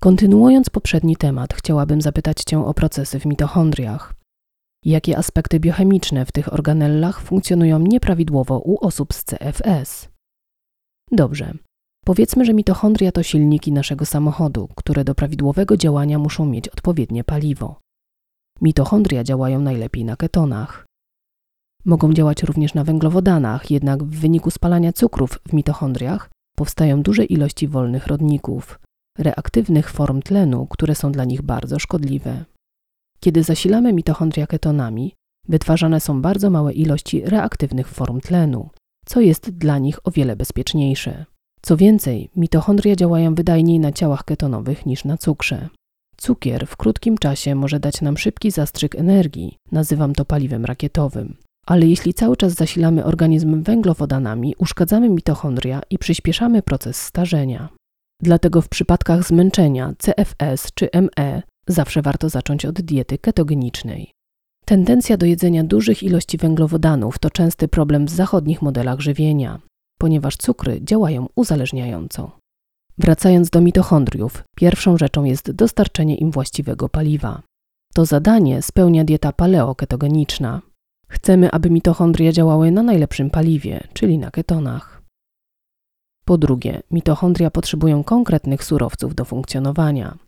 Kontynuując poprzedni temat, chciałabym zapytać Cię o procesy w mitochondriach. Jakie aspekty biochemiczne w tych organellach funkcjonują nieprawidłowo u osób z CFS? Dobrze. Powiedzmy, że mitochondria to silniki naszego samochodu, które do prawidłowego działania muszą mieć odpowiednie paliwo. Mitochondria działają najlepiej na ketonach. Mogą działać również na węglowodanach, jednak w wyniku spalania cukrów w mitochondriach powstają duże ilości wolnych rodników, reaktywnych form tlenu, które są dla nich bardzo szkodliwe. Kiedy zasilamy mitochondria ketonami, wytwarzane są bardzo małe ilości reaktywnych form tlenu, co jest dla nich o wiele bezpieczniejsze. Co więcej, mitochondria działają wydajniej na ciałach ketonowych niż na cukrze. Cukier w krótkim czasie może dać nam szybki zastrzyk energii, nazywam to paliwem rakietowym. Ale jeśli cały czas zasilamy organizm węglowodanami, uszkadzamy mitochondria i przyspieszamy proces starzenia. Dlatego w przypadkach zmęczenia, CFS czy ME zawsze warto zacząć od diety ketogenicznej. Tendencja do jedzenia dużych ilości węglowodanów to częsty problem w zachodnich modelach żywienia, ponieważ cukry działają uzależniająco. Wracając do mitochondriów, pierwszą rzeczą jest dostarczenie im właściwego paliwa. To zadanie spełnia dieta paleoketogeniczna. Chcemy, aby mitochondria działały na najlepszym paliwie, czyli na ketonach. Po drugie, mitochondria potrzebują konkretnych surowców do funkcjonowania.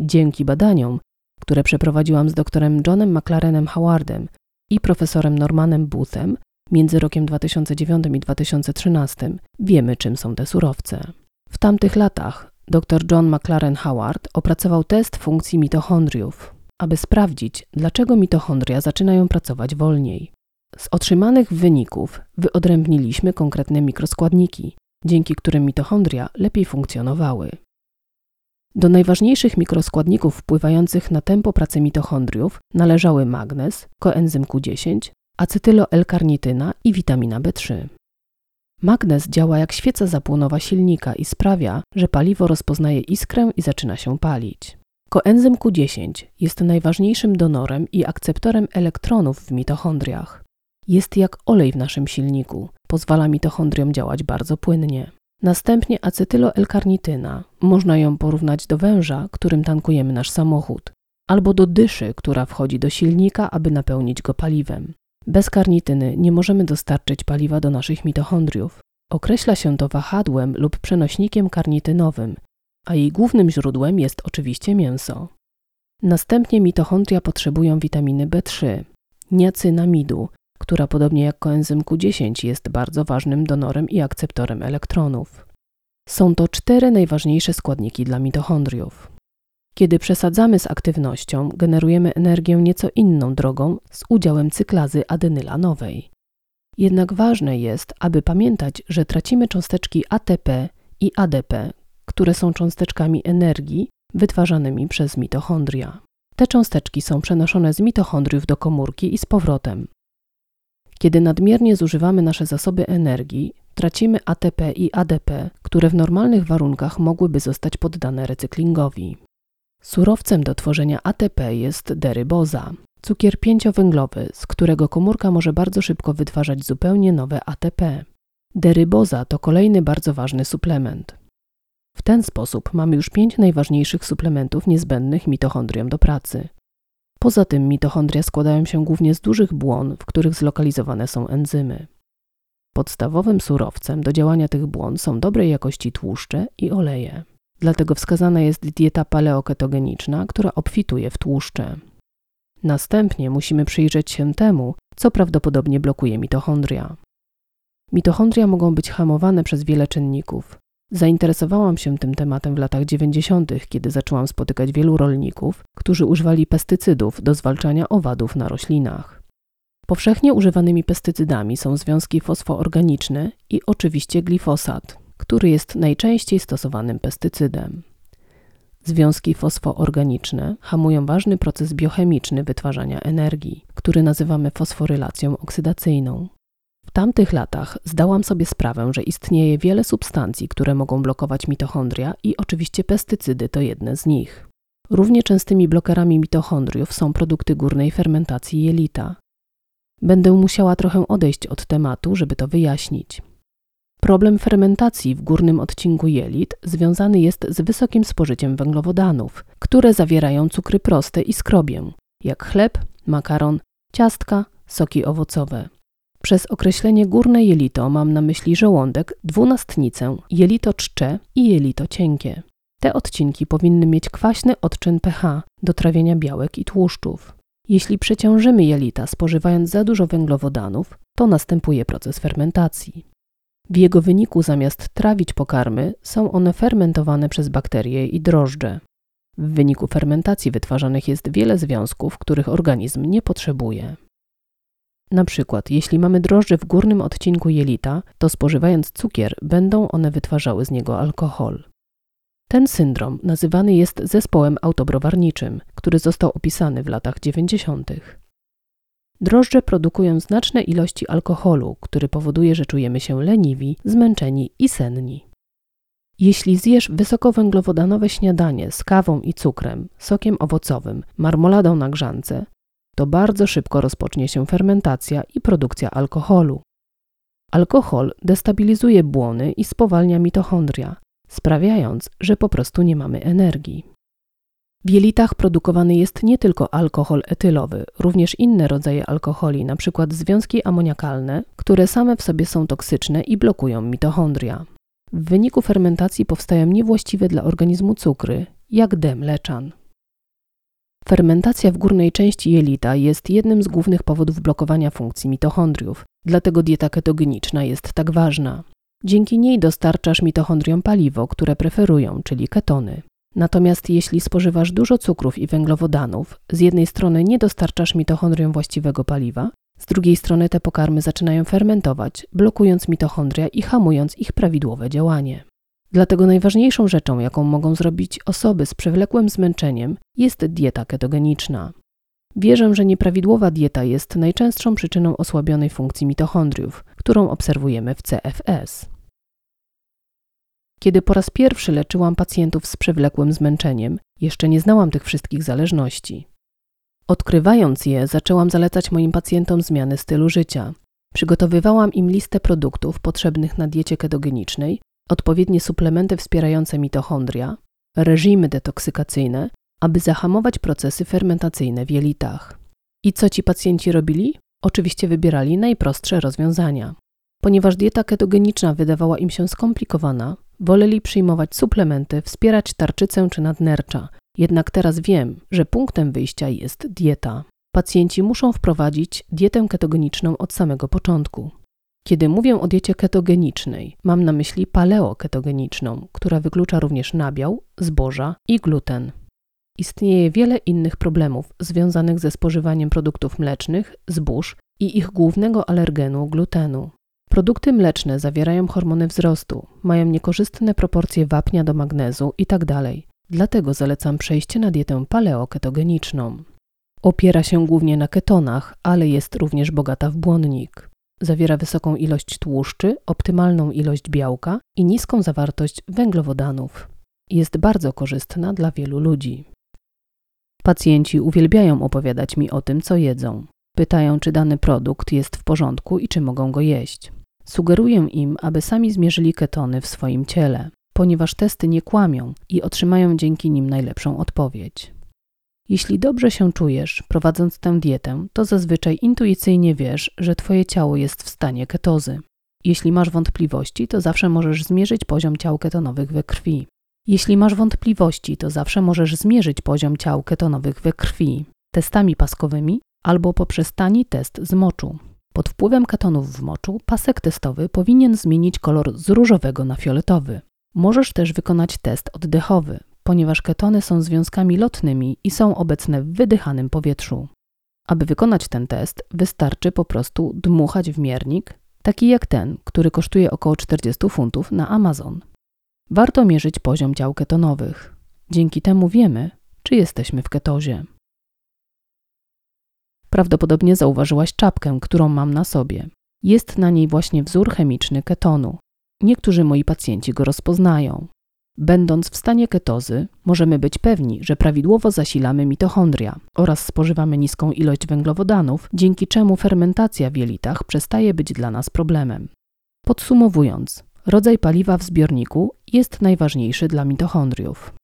Dzięki badaniom, które przeprowadziłam z doktorem Johnem McLarenem Howardem i profesorem Normanem Boothem między rokiem 2009 i 2013, wiemy, czym są te surowce. W tamtych latach dr John McLaren Howard opracował test funkcji mitochondriów, aby sprawdzić, dlaczego mitochondria zaczynają pracować wolniej. Z otrzymanych wyników wyodrębniliśmy konkretne mikroskładniki, dzięki którym mitochondria lepiej funkcjonowały. Do najważniejszych mikroskładników wpływających na tempo pracy mitochondriów należały magnez, koenzym Q10, acetylo-L-karnityna i witamina B3. Magnez działa jak świeca zapłonowa silnika i sprawia, że paliwo rozpoznaje iskrę i zaczyna się palić. Koenzym Q10 jest najważniejszym donorem i akceptorem elektronów w mitochondriach. Jest jak olej w naszym silniku, pozwala mitochondriom działać bardzo płynnie. Następnie acetylo-L-karnityna. Można ją porównać do węża, którym tankujemy nasz samochód, albo do dyszy, która wchodzi do silnika, aby napełnić go paliwem. Bez karnityny nie możemy dostarczyć paliwa do naszych mitochondriów. Określa się to wahadłem lub przenośnikiem karnitynowym, a jej głównym źródłem jest oczywiście mięso. Następnie mitochondria potrzebują witaminy B3, niacynamidu, która podobnie jak koenzym Q10 jest bardzo ważnym donorem i akceptorem elektronów. Są to cztery najważniejsze składniki dla mitochondriów. Kiedy przesadzamy z aktywnością, generujemy energię nieco inną drogą z udziałem cyklazy adenylanowej. Jednak ważne jest, aby pamiętać, że tracimy cząsteczki ATP i ADP, które są cząsteczkami energii wytwarzanymi przez mitochondria. Te cząsteczki są przenoszone z mitochondriów do komórki i z powrotem. Kiedy nadmiernie zużywamy nasze zasoby energii, tracimy ATP i ADP, które w normalnych warunkach mogłyby zostać poddane recyklingowi. Surowcem do tworzenia ATP jest deryboza, cukier pięciowęglowy, z którego komórka może bardzo szybko wytwarzać zupełnie nowe ATP. Deryboza to kolejny bardzo ważny suplement. W ten sposób mamy już pięć najważniejszych suplementów niezbędnych mitochondriom do pracy. Poza tym mitochondria składają się głównie z dużych błon, w których zlokalizowane są enzymy. Podstawowym surowcem do działania tych błon są dobrej jakości tłuszcze i oleje. Dlatego wskazana jest dieta paleoketogeniczna, która obfituje w tłuszcze. Następnie musimy przyjrzeć się temu, co prawdopodobnie blokuje mitochondria. Mitochondria mogą być hamowane przez wiele czynników, Zainteresowałam się tym tematem w latach 90., kiedy zaczęłam spotykać wielu rolników, którzy używali pestycydów do zwalczania owadów na roślinach. Powszechnie używanymi pestycydami są związki fosfoorganiczne i oczywiście glifosat, który jest najczęściej stosowanym pestycydem. Związki fosfoorganiczne hamują ważny proces biochemiczny wytwarzania energii, który nazywamy fosforylacją oksydacyjną. Tamtych latach zdałam sobie sprawę, że istnieje wiele substancji, które mogą blokować mitochondria i oczywiście pestycydy to jedne z nich. Równie częstymi blokerami mitochondriów są produkty górnej fermentacji jelita. Będę musiała trochę odejść od tematu, żeby to wyjaśnić. Problem fermentacji w górnym odcinku jelit związany jest z wysokim spożyciem węglowodanów, które zawierają cukry proste i skrobię, jak chleb, makaron, ciastka, soki owocowe. Przez określenie górne jelito mam na myśli żołądek, dwunastnicę, jelito czcze i jelito cienkie. Te odcinki powinny mieć kwaśny odczyn pH do trawienia białek i tłuszczów. Jeśli przeciążymy jelita spożywając za dużo węglowodanów, to następuje proces fermentacji. W jego wyniku zamiast trawić pokarmy, są one fermentowane przez bakterie i drożdże. W wyniku fermentacji wytwarzanych jest wiele związków, których organizm nie potrzebuje. Na przykład, jeśli mamy drożdże w górnym odcinku jelita, to spożywając cukier, będą one wytwarzały z niego alkohol. Ten syndrom nazywany jest zespołem autobrowarniczym, który został opisany w latach 90. Drożdże produkują znaczne ilości alkoholu, który powoduje, że czujemy się leniwi, zmęczeni i senni. Jeśli zjesz wysokowęglowodanowe śniadanie z kawą i cukrem, sokiem owocowym, marmoladą na grzance, to bardzo szybko rozpocznie się fermentacja i produkcja alkoholu. Alkohol destabilizuje błony i spowalnia mitochondria, sprawiając, że po prostu nie mamy energii. W jelitach produkowany jest nie tylko alkohol etylowy, również inne rodzaje alkoholi, np. związki amoniakalne, które same w sobie są toksyczne i blokują mitochondria. W wyniku fermentacji powstają niewłaściwe dla organizmu cukry, jak D mleczan. Fermentacja w górnej części jelita jest jednym z głównych powodów blokowania funkcji mitochondriów, dlatego dieta ketogeniczna jest tak ważna. Dzięki niej dostarczasz mitochondriom paliwo, które preferują, czyli ketony. Natomiast jeśli spożywasz dużo cukrów i węglowodanów, z jednej strony nie dostarczasz mitochondriom właściwego paliwa, z drugiej strony te pokarmy zaczynają fermentować, blokując mitochondria i hamując ich prawidłowe działanie. Dlatego najważniejszą rzeczą, jaką mogą zrobić osoby z przewlekłym zmęczeniem, jest dieta ketogeniczna. Wierzę, że nieprawidłowa dieta jest najczęstszą przyczyną osłabionej funkcji mitochondriów, którą obserwujemy w CFS. Kiedy po raz pierwszy leczyłam pacjentów z przewlekłym zmęczeniem, jeszcze nie znałam tych wszystkich zależności. Odkrywając je, zaczęłam zalecać moim pacjentom zmiany stylu życia. Przygotowywałam im listę produktów potrzebnych na diecie ketogenicznej, odpowiednie suplementy wspierające mitochondria, reżimy detoksykacyjne, aby zahamować procesy fermentacyjne w jelitach. I co ci pacjenci robili? Oczywiście wybierali najprostsze rozwiązania. Ponieważ dieta ketogeniczna wydawała im się skomplikowana, woleli przyjmować suplementy, wspierać tarczycę czy nadnercza. Jednak teraz wiem, że punktem wyjścia jest dieta. Pacjenci muszą wprowadzić dietę ketogeniczną od samego początku. Kiedy mówię o diecie ketogenicznej, mam na myśli paleoketogeniczną, która wyklucza również nabiał, zboża i gluten. Istnieje wiele innych problemów związanych ze spożywaniem produktów mlecznych, zbóż i ich głównego alergenu glutenu. Produkty mleczne zawierają hormony wzrostu, mają niekorzystne proporcje wapnia do magnezu itd. Dlatego zalecam przejście na dietę paleoketogeniczną. Opiera się głównie na ketonach, ale jest również bogata w błonnik. Zawiera wysoką ilość tłuszczy, optymalną ilość białka i niską zawartość węglowodanów. Jest bardzo korzystna dla wielu ludzi. Pacjenci uwielbiają opowiadać mi o tym, co jedzą. Pytają, czy dany produkt jest w porządku i czy mogą go jeść. Sugeruję im, aby sami zmierzyli ketony w swoim ciele, ponieważ testy nie kłamią i otrzymają dzięki nim najlepszą odpowiedź. Jeśli dobrze się czujesz, prowadząc tę dietę, to zazwyczaj intuicyjnie wiesz, że Twoje ciało jest w stanie ketozy. Jeśli masz wątpliwości, to zawsze możesz zmierzyć poziom ciał ketonowych we krwi. Jeśli masz wątpliwości, to zawsze możesz zmierzyć poziom ciał ketonowych we krwi testami paskowymi albo poprzez tani test z moczu. Pod wpływem ketonów w moczu pasek testowy powinien zmienić kolor z różowego na fioletowy. Możesz też wykonać test oddechowy, ponieważ ketony są związkami lotnymi i są obecne w wydychanym powietrzu. Aby wykonać ten test, wystarczy po prostu dmuchać w miernik, taki jak ten, który kosztuje około 40 funtów na Amazon. Warto mierzyć poziom ciał ketonowych. Dzięki temu wiemy, czy jesteśmy w ketozie. Prawdopodobnie zauważyłaś czapkę, którą mam na sobie. Jest na niej właśnie wzór chemiczny ketonu. Niektórzy moi pacjenci go rozpoznają. Będąc w stanie ketozy, możemy być pewni, że prawidłowo zasilamy mitochondria oraz spożywamy niską ilość węglowodanów, dzięki czemu fermentacja w jelitach przestaje być dla nas problemem. Podsumowując, rodzaj paliwa w zbiorniku jest najważniejszy dla mitochondriów.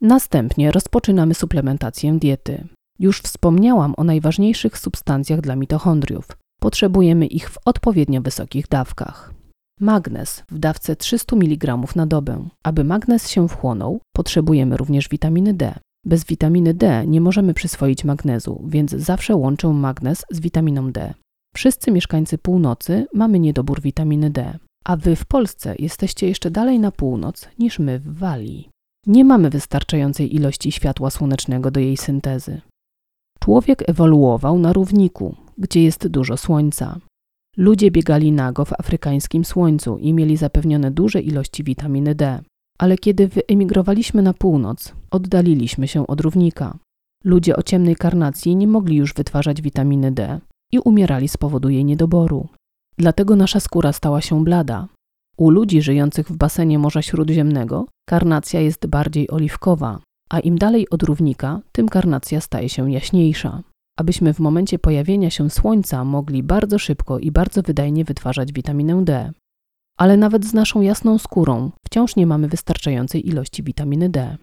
Następnie rozpoczynamy suplementację diety. Już wspomniałam o najważniejszych substancjach dla mitochondriów. Potrzebujemy ich w odpowiednio wysokich dawkach. Magnez w dawce 300 mg na dobę. Aby magnez się wchłonął, potrzebujemy również witaminy D. Bez witaminy D nie możemy przyswoić magnezu, więc zawsze łączę magnez z witaminą D. Wszyscy mieszkańcy północy mamy niedobór witaminy D, a wy w Polsce jesteście jeszcze dalej na północ niż my w Walii. Nie mamy wystarczającej ilości światła słonecznego do jej syntezy. Człowiek ewoluował na równiku, gdzie jest dużo słońca. Ludzie biegali nago w afrykańskim słońcu i mieli zapewnione duże ilości witaminy D. Ale kiedy wyemigrowaliśmy na północ, oddaliliśmy się od równika. Ludzie o ciemnej karnacji nie mogli już wytwarzać witaminy D i umierali z powodu jej niedoboru. Dlatego nasza skóra stała się blada. U ludzi żyjących w basenie Morza Śródziemnego karnacja jest bardziej oliwkowa, a im dalej od równika, tym karnacja staje się jaśniejsza. Abyśmy w momencie pojawienia się słońca mogli bardzo szybko i bardzo wydajnie wytwarzać witaminę D. Ale nawet z naszą jasną skórą wciąż nie mamy wystarczającej ilości witaminy D.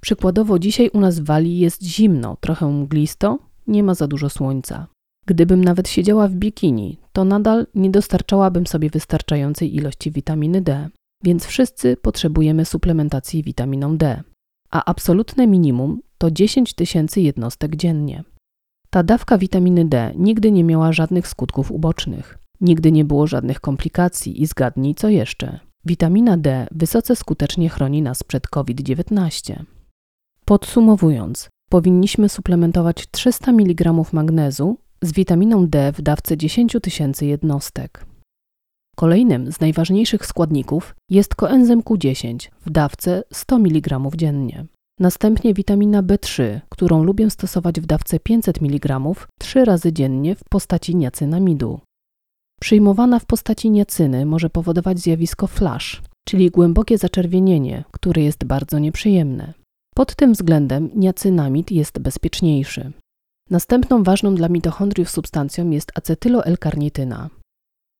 Przykładowo dzisiaj u nas w Walii jest zimno, trochę mglisto, nie ma za dużo słońca. Gdybym nawet siedziała w bikini, to nadal nie dostarczałabym sobie wystarczającej ilości witaminy D, więc wszyscy potrzebujemy suplementacji witaminą D, a absolutne minimum to 10 tysięcy jednostek dziennie. Ta dawka witaminy D nigdy nie miała żadnych skutków ubocznych, nigdy nie było żadnych komplikacji i zgadnij co jeszcze. Witamina D wysoce skutecznie chroni nas przed COVID-19. Podsumowując, powinniśmy suplementować 300 mg magnezu z witaminą D w dawce 10 tysięcy jednostek. Kolejnym z najważniejszych składników jest koenzym Q10 w dawce 100 mg dziennie. Następnie witamina B3, którą lubię stosować w dawce 500 mg 3 razy dziennie w postaci niacynamidu. Przyjmowana w postaci niacyny może powodować zjawisko flash, czyli głębokie zaczerwienienie, które jest bardzo nieprzyjemne. Pod tym względem niacynamid jest bezpieczniejszy. Następną ważną dla mitochondriów substancją jest acetyloelkarnityna.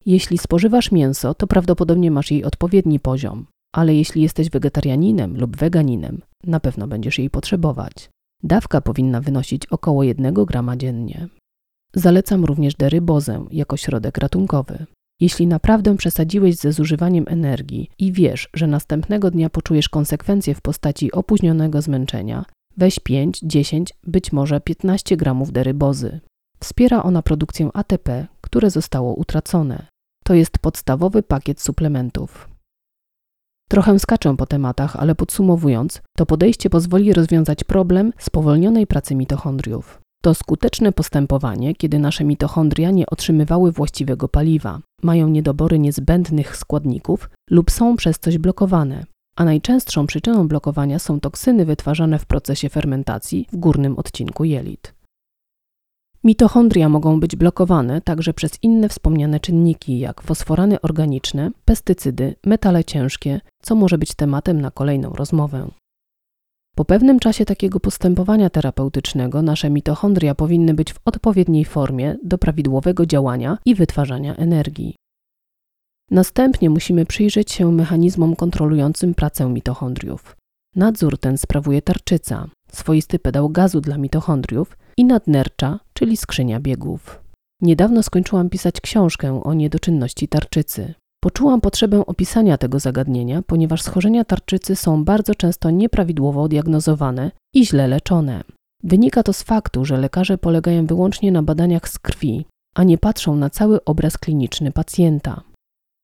Jeśli spożywasz mięso, to prawdopodobnie masz jej odpowiedni poziom, ale jeśli jesteś wegetarianinem lub weganinem, na pewno będziesz jej potrzebować. Dawka powinna wynosić około 1 grama dziennie. Zalecam również derybozę jako środek ratunkowy. Jeśli naprawdę przesadziłeś ze zużywaniem energii i wiesz, że następnego dnia poczujesz konsekwencje w postaci opóźnionego zmęczenia, weź 5, 10, być może 15 gramów derybozy. Wspiera ona produkcję ATP, które zostało utracone. To jest podstawowy pakiet suplementów. Trochę skaczę po tematach, ale podsumowując, to podejście pozwoli rozwiązać problem spowolnionej pracy mitochondriów. To skuteczne postępowanie, kiedy nasze mitochondria nie otrzymywały właściwego paliwa, mają niedobory niezbędnych składników lub są przez coś blokowane, a najczęstszą przyczyną blokowania są toksyny wytwarzane w procesie fermentacji w górnym odcinku jelit. Mitochondria mogą być blokowane także przez inne wspomniane czynniki, jak fosforany organiczne, pestycydy, metale ciężkie, co może być tematem na kolejną rozmowę. Po pewnym czasie takiego postępowania terapeutycznego nasze mitochondria powinny być w odpowiedniej formie do prawidłowego działania i wytwarzania energii. Następnie musimy przyjrzeć się mechanizmom kontrolującym pracę mitochondriów. Nadzór ten sprawuje tarczyca, swoisty pedał gazu dla mitochondriów i nadnercza, czyli skrzynia biegów. Niedawno skończyłam pisać książkę o niedoczynności tarczycy. Poczułam potrzebę opisania tego zagadnienia, ponieważ schorzenia tarczycy są bardzo często nieprawidłowo diagnozowane i źle leczone. Wynika to z faktu, że lekarze polegają wyłącznie na badaniach z krwi, a nie patrzą na cały obraz kliniczny pacjenta.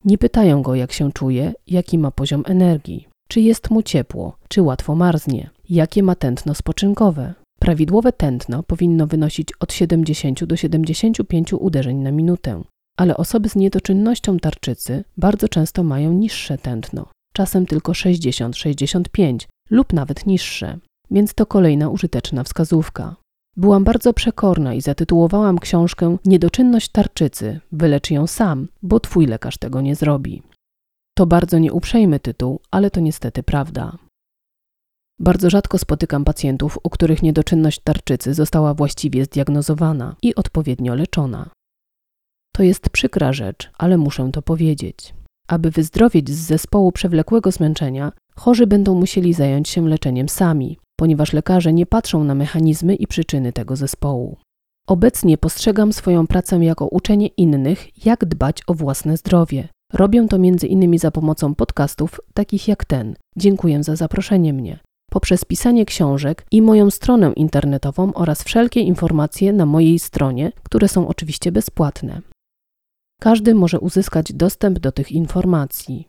Nie pytają go, jak się czuje, jaki ma poziom energii, czy jest mu ciepło, czy łatwo marznie, jakie ma tętno spoczynkowe. Prawidłowe tętno powinno wynosić od 70 do 75 uderzeń na minutę, ale osoby z niedoczynnością tarczycy bardzo często mają niższe tętno, czasem tylko 60-65 lub nawet niższe, więc to kolejna użyteczna wskazówka. Byłam bardzo przekorna i zatytułowałam książkę Niedoczynność tarczycy, wylecz ją sam, bo twój lekarz tego nie zrobi. To bardzo nieuprzejmy tytuł, ale to niestety prawda. Bardzo rzadko spotykam pacjentów, u których niedoczynność tarczycy została właściwie zdiagnozowana i odpowiednio leczona. To jest przykra rzecz, ale muszę to powiedzieć. Aby wyzdrowieć z zespołu przewlekłego zmęczenia, chorzy będą musieli zająć się leczeniem sami, ponieważ lekarze nie patrzą na mechanizmy i przyczyny tego zespołu. Obecnie postrzegam swoją pracę jako uczenie innych, jak dbać o własne zdrowie. Robię to innymi za pomocą podcastów takich jak ten. Dziękuję za zaproszenie mnie. Poprzez pisanie książek i moją stronę internetową oraz wszelkie informacje na mojej stronie, które są oczywiście bezpłatne. Każdy może uzyskać dostęp do tych informacji.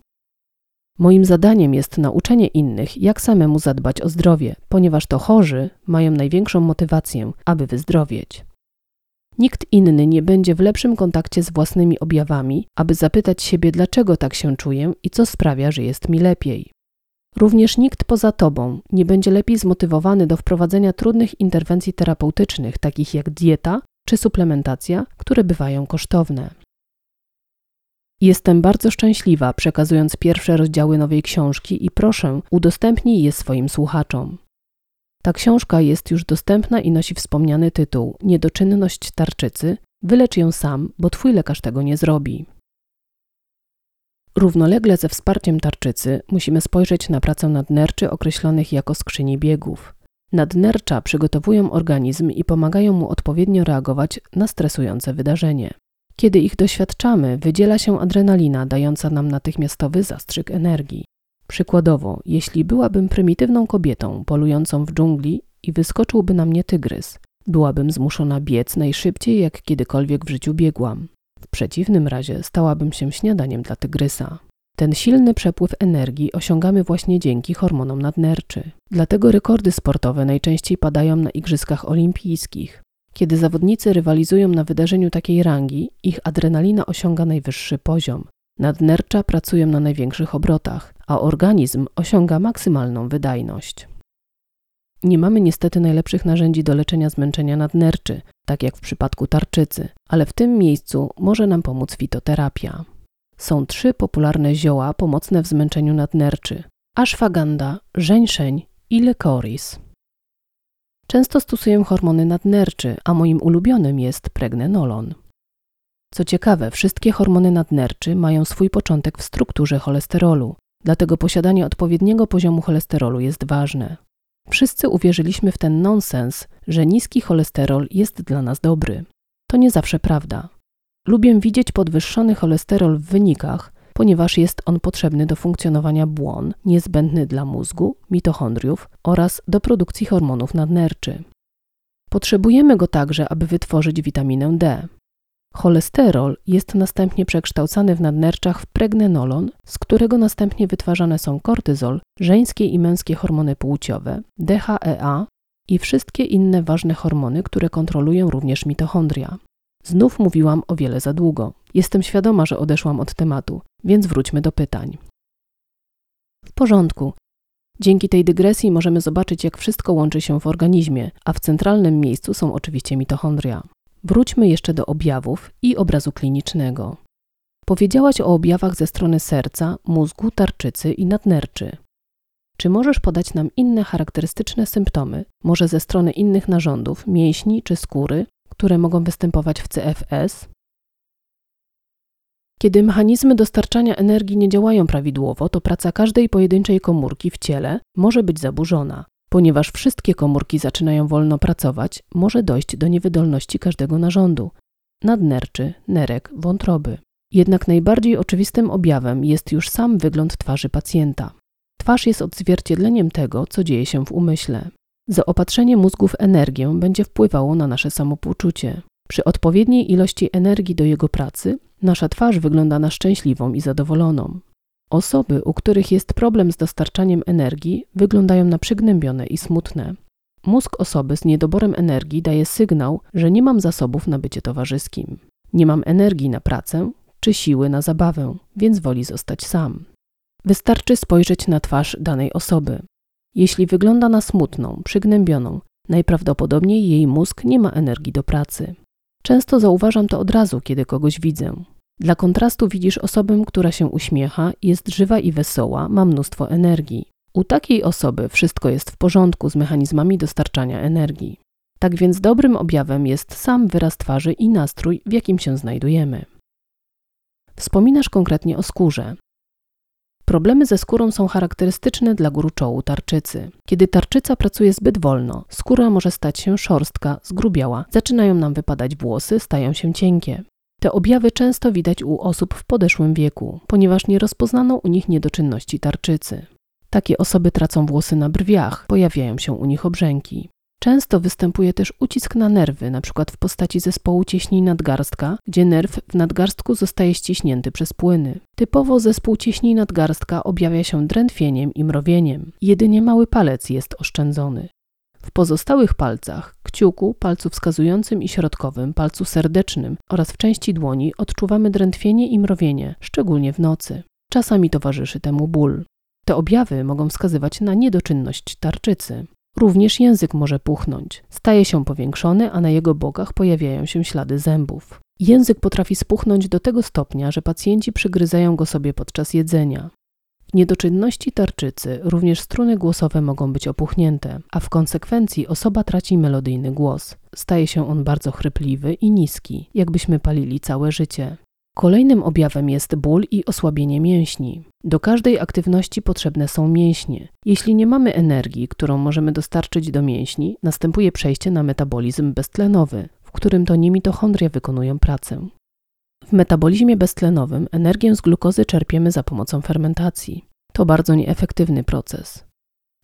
Moim zadaniem jest nauczenie innych, jak samemu zadbać o zdrowie, ponieważ to chorzy mają największą motywację, aby wyzdrowieć. Nikt inny nie będzie w lepszym kontakcie z własnymi objawami, aby zapytać siebie, dlaczego tak się czuję i co sprawia, że jest mi lepiej. Również nikt poza tobą nie będzie lepiej zmotywowany do wprowadzenia trudnych interwencji terapeutycznych, takich jak dieta czy suplementacja, które bywają kosztowne. Jestem bardzo szczęśliwa, przekazując pierwsze rozdziały nowej książki i proszę, udostępnij je swoim słuchaczom. Ta książka jest już dostępna i nosi wspomniany tytuł Niedoczynność tarczycy. Wylecz ją sam, bo twój lekarz tego nie zrobi. Równolegle ze wsparciem tarczycy musimy spojrzeć na pracę nadnerczy określonych jako skrzyni biegów. Nadnercza przygotowują organizm i pomagają mu odpowiednio reagować na stresujące wydarzenie. Kiedy ich doświadczamy, wydziela się adrenalina dająca nam natychmiastowy zastrzyk energii. Przykładowo, jeśli byłabym prymitywną kobietą polującą w dżungli i wyskoczyłby na mnie tygrys, byłabym zmuszona biec najszybciej, jak kiedykolwiek w życiu biegłam. W przeciwnym razie stałabym się śniadaniem dla tygrysa. Ten silny przepływ energii osiągamy właśnie dzięki hormonom nadnerczy. Dlatego rekordy sportowe najczęściej padają na Igrzyskach Olimpijskich. Kiedy zawodnicy rywalizują na wydarzeniu takiej rangi, ich adrenalina osiąga najwyższy poziom. Nadnercza pracują na największych obrotach, a organizm osiąga maksymalną wydajność. Nie mamy niestety najlepszych narzędzi do leczenia zmęczenia nadnerczy, tak jak w przypadku tarczycy, ale w tym miejscu może nam pomóc fitoterapia. Są trzy popularne zioła pomocne w zmęczeniu nadnerczy: ashwagandha, żeńszeń i lekoris. Często stosuję hormony nadnerczy, a moim ulubionym jest pregnenolon. Co ciekawe, wszystkie hormony nadnerczy mają swój początek w strukturze cholesterolu, dlatego posiadanie odpowiedniego poziomu cholesterolu jest ważne. Wszyscy uwierzyliśmy w ten nonsens, że niski cholesterol jest dla nas dobry. To nie zawsze prawda. Lubię widzieć podwyższony cholesterol w wynikach, ponieważ jest on potrzebny do funkcjonowania błon, niezbędny dla mózgu, mitochondriów oraz do produkcji hormonów nadnerczy. Potrzebujemy go także, aby wytworzyć witaminę D. Cholesterol jest następnie przekształcany w nadnerczach w pregnenolon, z którego następnie wytwarzane są kortyzol, żeńskie i męskie hormony płciowe, DHEA i wszystkie inne ważne hormony, które kontrolują również mitochondria. Znów mówiłam o wiele za długo. Jestem świadoma, że odeszłam od tematu, więc wróćmy do pytań. W porządku. Dzięki tej dygresji możemy zobaczyć, jak wszystko łączy się w organizmie, a w centralnym miejscu są oczywiście mitochondria. Wróćmy jeszcze do objawów i obrazu klinicznego. Powiedziałaś o objawach ze strony serca, mózgu, tarczycy i nadnerczy. Czy możesz podać nam inne charakterystyczne symptomy, może ze strony innych narządów, mięśni czy skóry, które mogą występować w CFS? Kiedy mechanizmy dostarczania energii nie działają prawidłowo, to praca każdej pojedynczej komórki w ciele może być zaburzona. Ponieważ wszystkie komórki zaczynają wolno pracować, może dojść do niewydolności każdego narządu nadnerczy, nerek, wątroby. Jednak najbardziej oczywistym objawem jest już sam wygląd twarzy pacjenta. Twarz jest odzwierciedleniem tego, co dzieje się w umyśle. Zaopatrzenie mózgu w energię będzie wpływało na nasze samopoczucie. Przy odpowiedniej ilości energii do jego pracy, nasza twarz wygląda na szczęśliwą i zadowoloną. Osoby, u których jest problem z dostarczaniem energii, wyglądają na przygnębione i smutne. Mózg osoby z niedoborem energii daje sygnał, że nie mam zasobów na bycie towarzyskim. Nie mam energii na pracę czy siły na zabawę, więc woli zostać sam. Wystarczy spojrzeć na twarz danej osoby. Jeśli wygląda na smutną, przygnębioną, najprawdopodobniej jej mózg nie ma energii do pracy. Często zauważam to od razu, kiedy kogoś widzę. Dla kontrastu widzisz osobę, która się uśmiecha, jest żywa i wesoła, ma mnóstwo energii. U takiej osoby wszystko jest w porządku z mechanizmami dostarczania energii. Tak więc dobrym objawem jest sam wyraz twarzy i nastrój, w jakim się znajdujemy. Wspominasz konkretnie o skórze. Problemy ze skórą są charakterystyczne dla gruczołu tarczycy. Kiedy tarczyca pracuje zbyt wolno, skóra może stać się szorstka, zgrubiała, zaczynają nam wypadać włosy, stają się cienkie. Te objawy często widać u osób w podeszłym wieku, ponieważ nie rozpoznano u nich niedoczynności tarczycy. Takie osoby tracą włosy na brwiach, pojawiają się u nich obrzęki. Często występuje też ucisk na nerwy, np. w postaci zespołu cieśni nadgarstka, gdzie nerw w nadgarstku zostaje ściśnięty przez płyny. Typowo zespół cieśni nadgarstka objawia się drętwieniem i mrowieniem. Jedynie mały palec jest oszczędzony. W pozostałych palcach, kciuku, palcu wskazującym i środkowym, palcu serdecznym oraz w części dłoni odczuwamy drętwienie i mrowienie, szczególnie w nocy. Czasami towarzyszy temu ból. Te objawy mogą wskazywać na niedoczynność tarczycy. Również język może puchnąć. Staje się powiększony, a na jego bokach pojawiają się ślady zębów. Język potrafi spuchnąć do tego stopnia, że pacjenci przygryzają go sobie podczas jedzenia. W niedoczynności tarczycy również struny głosowe mogą być opuchnięte, a w konsekwencji osoba traci melodyjny głos. Staje się on bardzo chrypliwy i niski, jakbyśmy palili całe życie. Kolejnym objawem jest ból i osłabienie mięśni. Do każdej aktywności potrzebne są mięśnie. Jeśli nie mamy energii, którą możemy dostarczyć do mięśni, następuje przejście na metabolizm beztlenowy, w którym to nie mitochondria wykonują pracę. W metabolizmie beztlenowym energię z glukozy czerpiemy za pomocą fermentacji. To bardzo nieefektywny proces.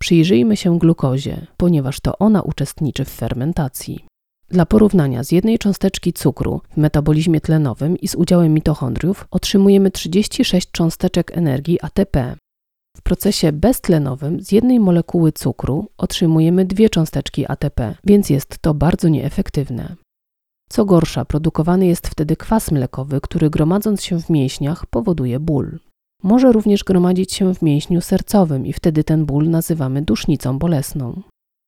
Przyjrzyjmy się glukozie, ponieważ to ona uczestniczy w fermentacji. Dla porównania z jednej cząsteczki cukru w metabolizmie tlenowym i z udziałem mitochondriów otrzymujemy 36 cząsteczek energii ATP. W procesie beztlenowym z jednej molekuły cukru otrzymujemy dwie cząsteczki ATP, więc jest to bardzo nieefektywne. Co gorsza, produkowany jest wtedy kwas mlekowy, który gromadząc się w mięśniach powoduje ból. Może również gromadzić się w mięśniu sercowym i wtedy ten ból nazywamy dusznicą bolesną.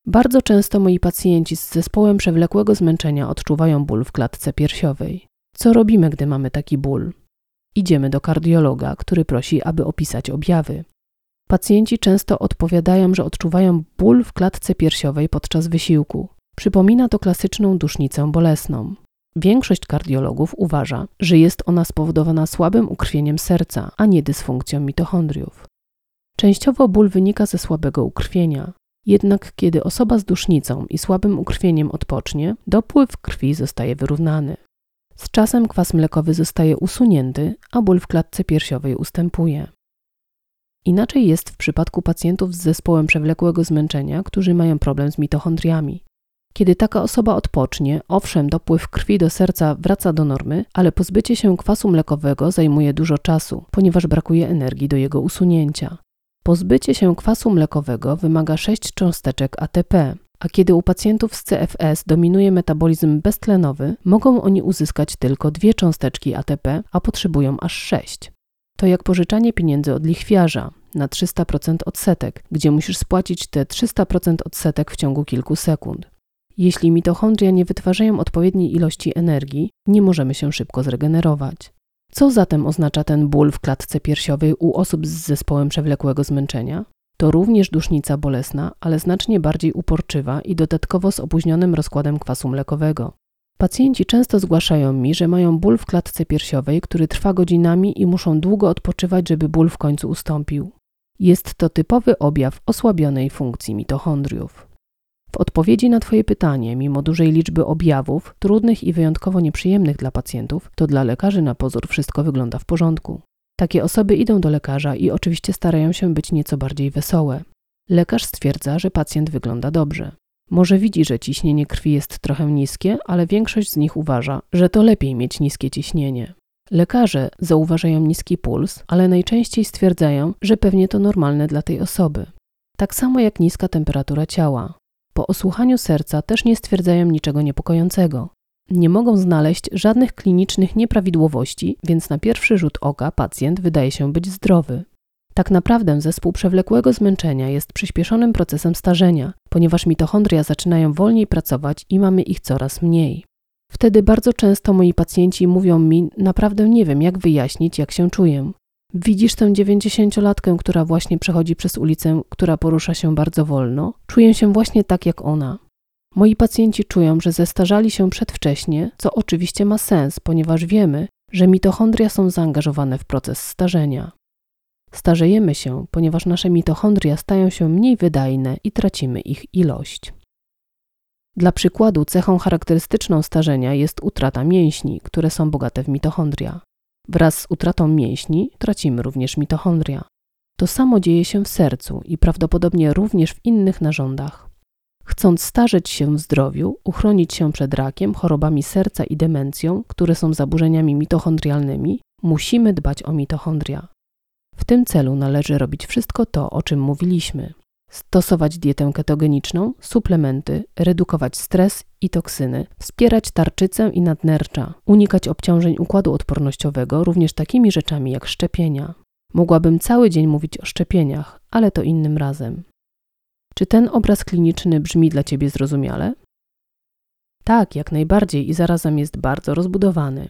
Bardzo często moi pacjenci z zespołem przewlekłego zmęczenia odczuwają ból w klatce piersiowej. Co robimy, gdy mamy taki ból? Idziemy do kardiologa, który prosi, aby opisać objawy. Pacjenci często odpowiadają, że odczuwają ból w klatce piersiowej podczas wysiłku. Przypomina to klasyczną dusznicę bolesną. Większość kardiologów uważa, że jest ona spowodowana słabym ukrwieniem serca, a nie dysfunkcją mitochondriów. Częściowo ból wynika ze słabego ukrwienia, jednak kiedy osoba z dusznicą i słabym ukrwieniem odpocznie, dopływ krwi zostaje wyrównany. Z czasem kwas mlekowy zostaje usunięty, a ból w klatce piersiowej ustępuje. Inaczej jest w przypadku pacjentów z zespołem przewlekłego zmęczenia, którzy mają problem z mitochondriami. Kiedy taka osoba odpocznie, owszem, dopływ krwi do serca wraca do normy, ale pozbycie się kwasu mlekowego zajmuje dużo czasu, ponieważ brakuje energii do jego usunięcia. Pozbycie się kwasu mlekowego wymaga 6 cząsteczek ATP, a kiedy u pacjentów z CFS dominuje metabolizm beztlenowy, mogą oni uzyskać tylko dwie cząsteczki ATP, a potrzebują aż 6. To jak pożyczanie pieniędzy od lichwiarza na 300% odsetek, gdzie musisz spłacić te 300% odsetek w ciągu kilku sekund. Jeśli mitochondria nie wytwarzają odpowiedniej ilości energii, nie możemy się szybko zregenerować. Co zatem oznacza ten ból w klatce piersiowej u osób z zespołem przewlekłego zmęczenia? To również dusznica bolesna, ale znacznie bardziej uporczywa i dodatkowo z opóźnionym rozkładem kwasu mlekowego. Pacjenci często zgłaszają mi, że mają ból w klatce piersiowej, który trwa godzinami i muszą długo odpoczywać, żeby ból w końcu ustąpił. Jest to typowy objaw osłabionej funkcji mitochondriów. W odpowiedzi na Twoje pytanie, mimo dużej liczby objawów, trudnych i wyjątkowo nieprzyjemnych dla pacjentów, to dla lekarzy na pozór wszystko wygląda w porządku. Takie osoby idą do lekarza i oczywiście starają się być nieco bardziej wesołe. Lekarz stwierdza, że pacjent wygląda dobrze. Może widzi, że ciśnienie krwi jest trochę niskie, ale większość z nich uważa, że to lepiej mieć niskie ciśnienie. Lekarze zauważają niski puls, ale najczęściej stwierdzają, że pewnie to normalne dla tej osoby. Tak samo jak niska temperatura ciała. Po osłuchaniu serca też nie stwierdzają niczego niepokojącego. Nie mogą znaleźć żadnych klinicznych nieprawidłowości, więc na pierwszy rzut oka pacjent wydaje się być zdrowy. Tak naprawdę zespół przewlekłego zmęczenia jest przyspieszonym procesem starzenia, ponieważ mitochondria zaczynają wolniej pracować i mamy ich coraz mniej. Wtedy bardzo często moi pacjenci mówią mi: Naprawdę nie wiem, jak wyjaśnić, jak się czuję. Widzisz tę dziewięćdziesięciolatkę, która właśnie przechodzi przez ulicę, która porusza się bardzo wolno? Czuję się właśnie tak jak ona. Moi pacjenci czują, że zestarzali się przedwcześnie, co oczywiście ma sens, ponieważ wiemy, że mitochondria są zaangażowane w proces starzenia. Starzejemy się, ponieważ nasze mitochondria stają się mniej wydajne i tracimy ich ilość. Dla przykładu, cechą charakterystyczną starzenia jest utrata mięśni, które są bogate w mitochondria. Wraz z utratą mięśni tracimy również mitochondria. To samo dzieje się w sercu i prawdopodobnie również w innych narządach. Chcąc starzeć się w zdrowiu, uchronić się przed rakiem, chorobami serca i demencją, które są zaburzeniami mitochondrialnymi, musimy dbać o mitochondria. W tym celu należy robić wszystko to, o czym mówiliśmy. Stosować dietę ketogeniczną, suplementy, redukować stres i toksyny, wspierać tarczycę i nadnercza, unikać obciążeń układu odpornościowego również takimi rzeczami jak szczepienia. Mogłabym cały dzień mówić o szczepieniach, ale to innym razem. Czy ten obraz kliniczny brzmi dla Ciebie zrozumiale? Tak, jak najbardziej i zarazem jest bardzo rozbudowany.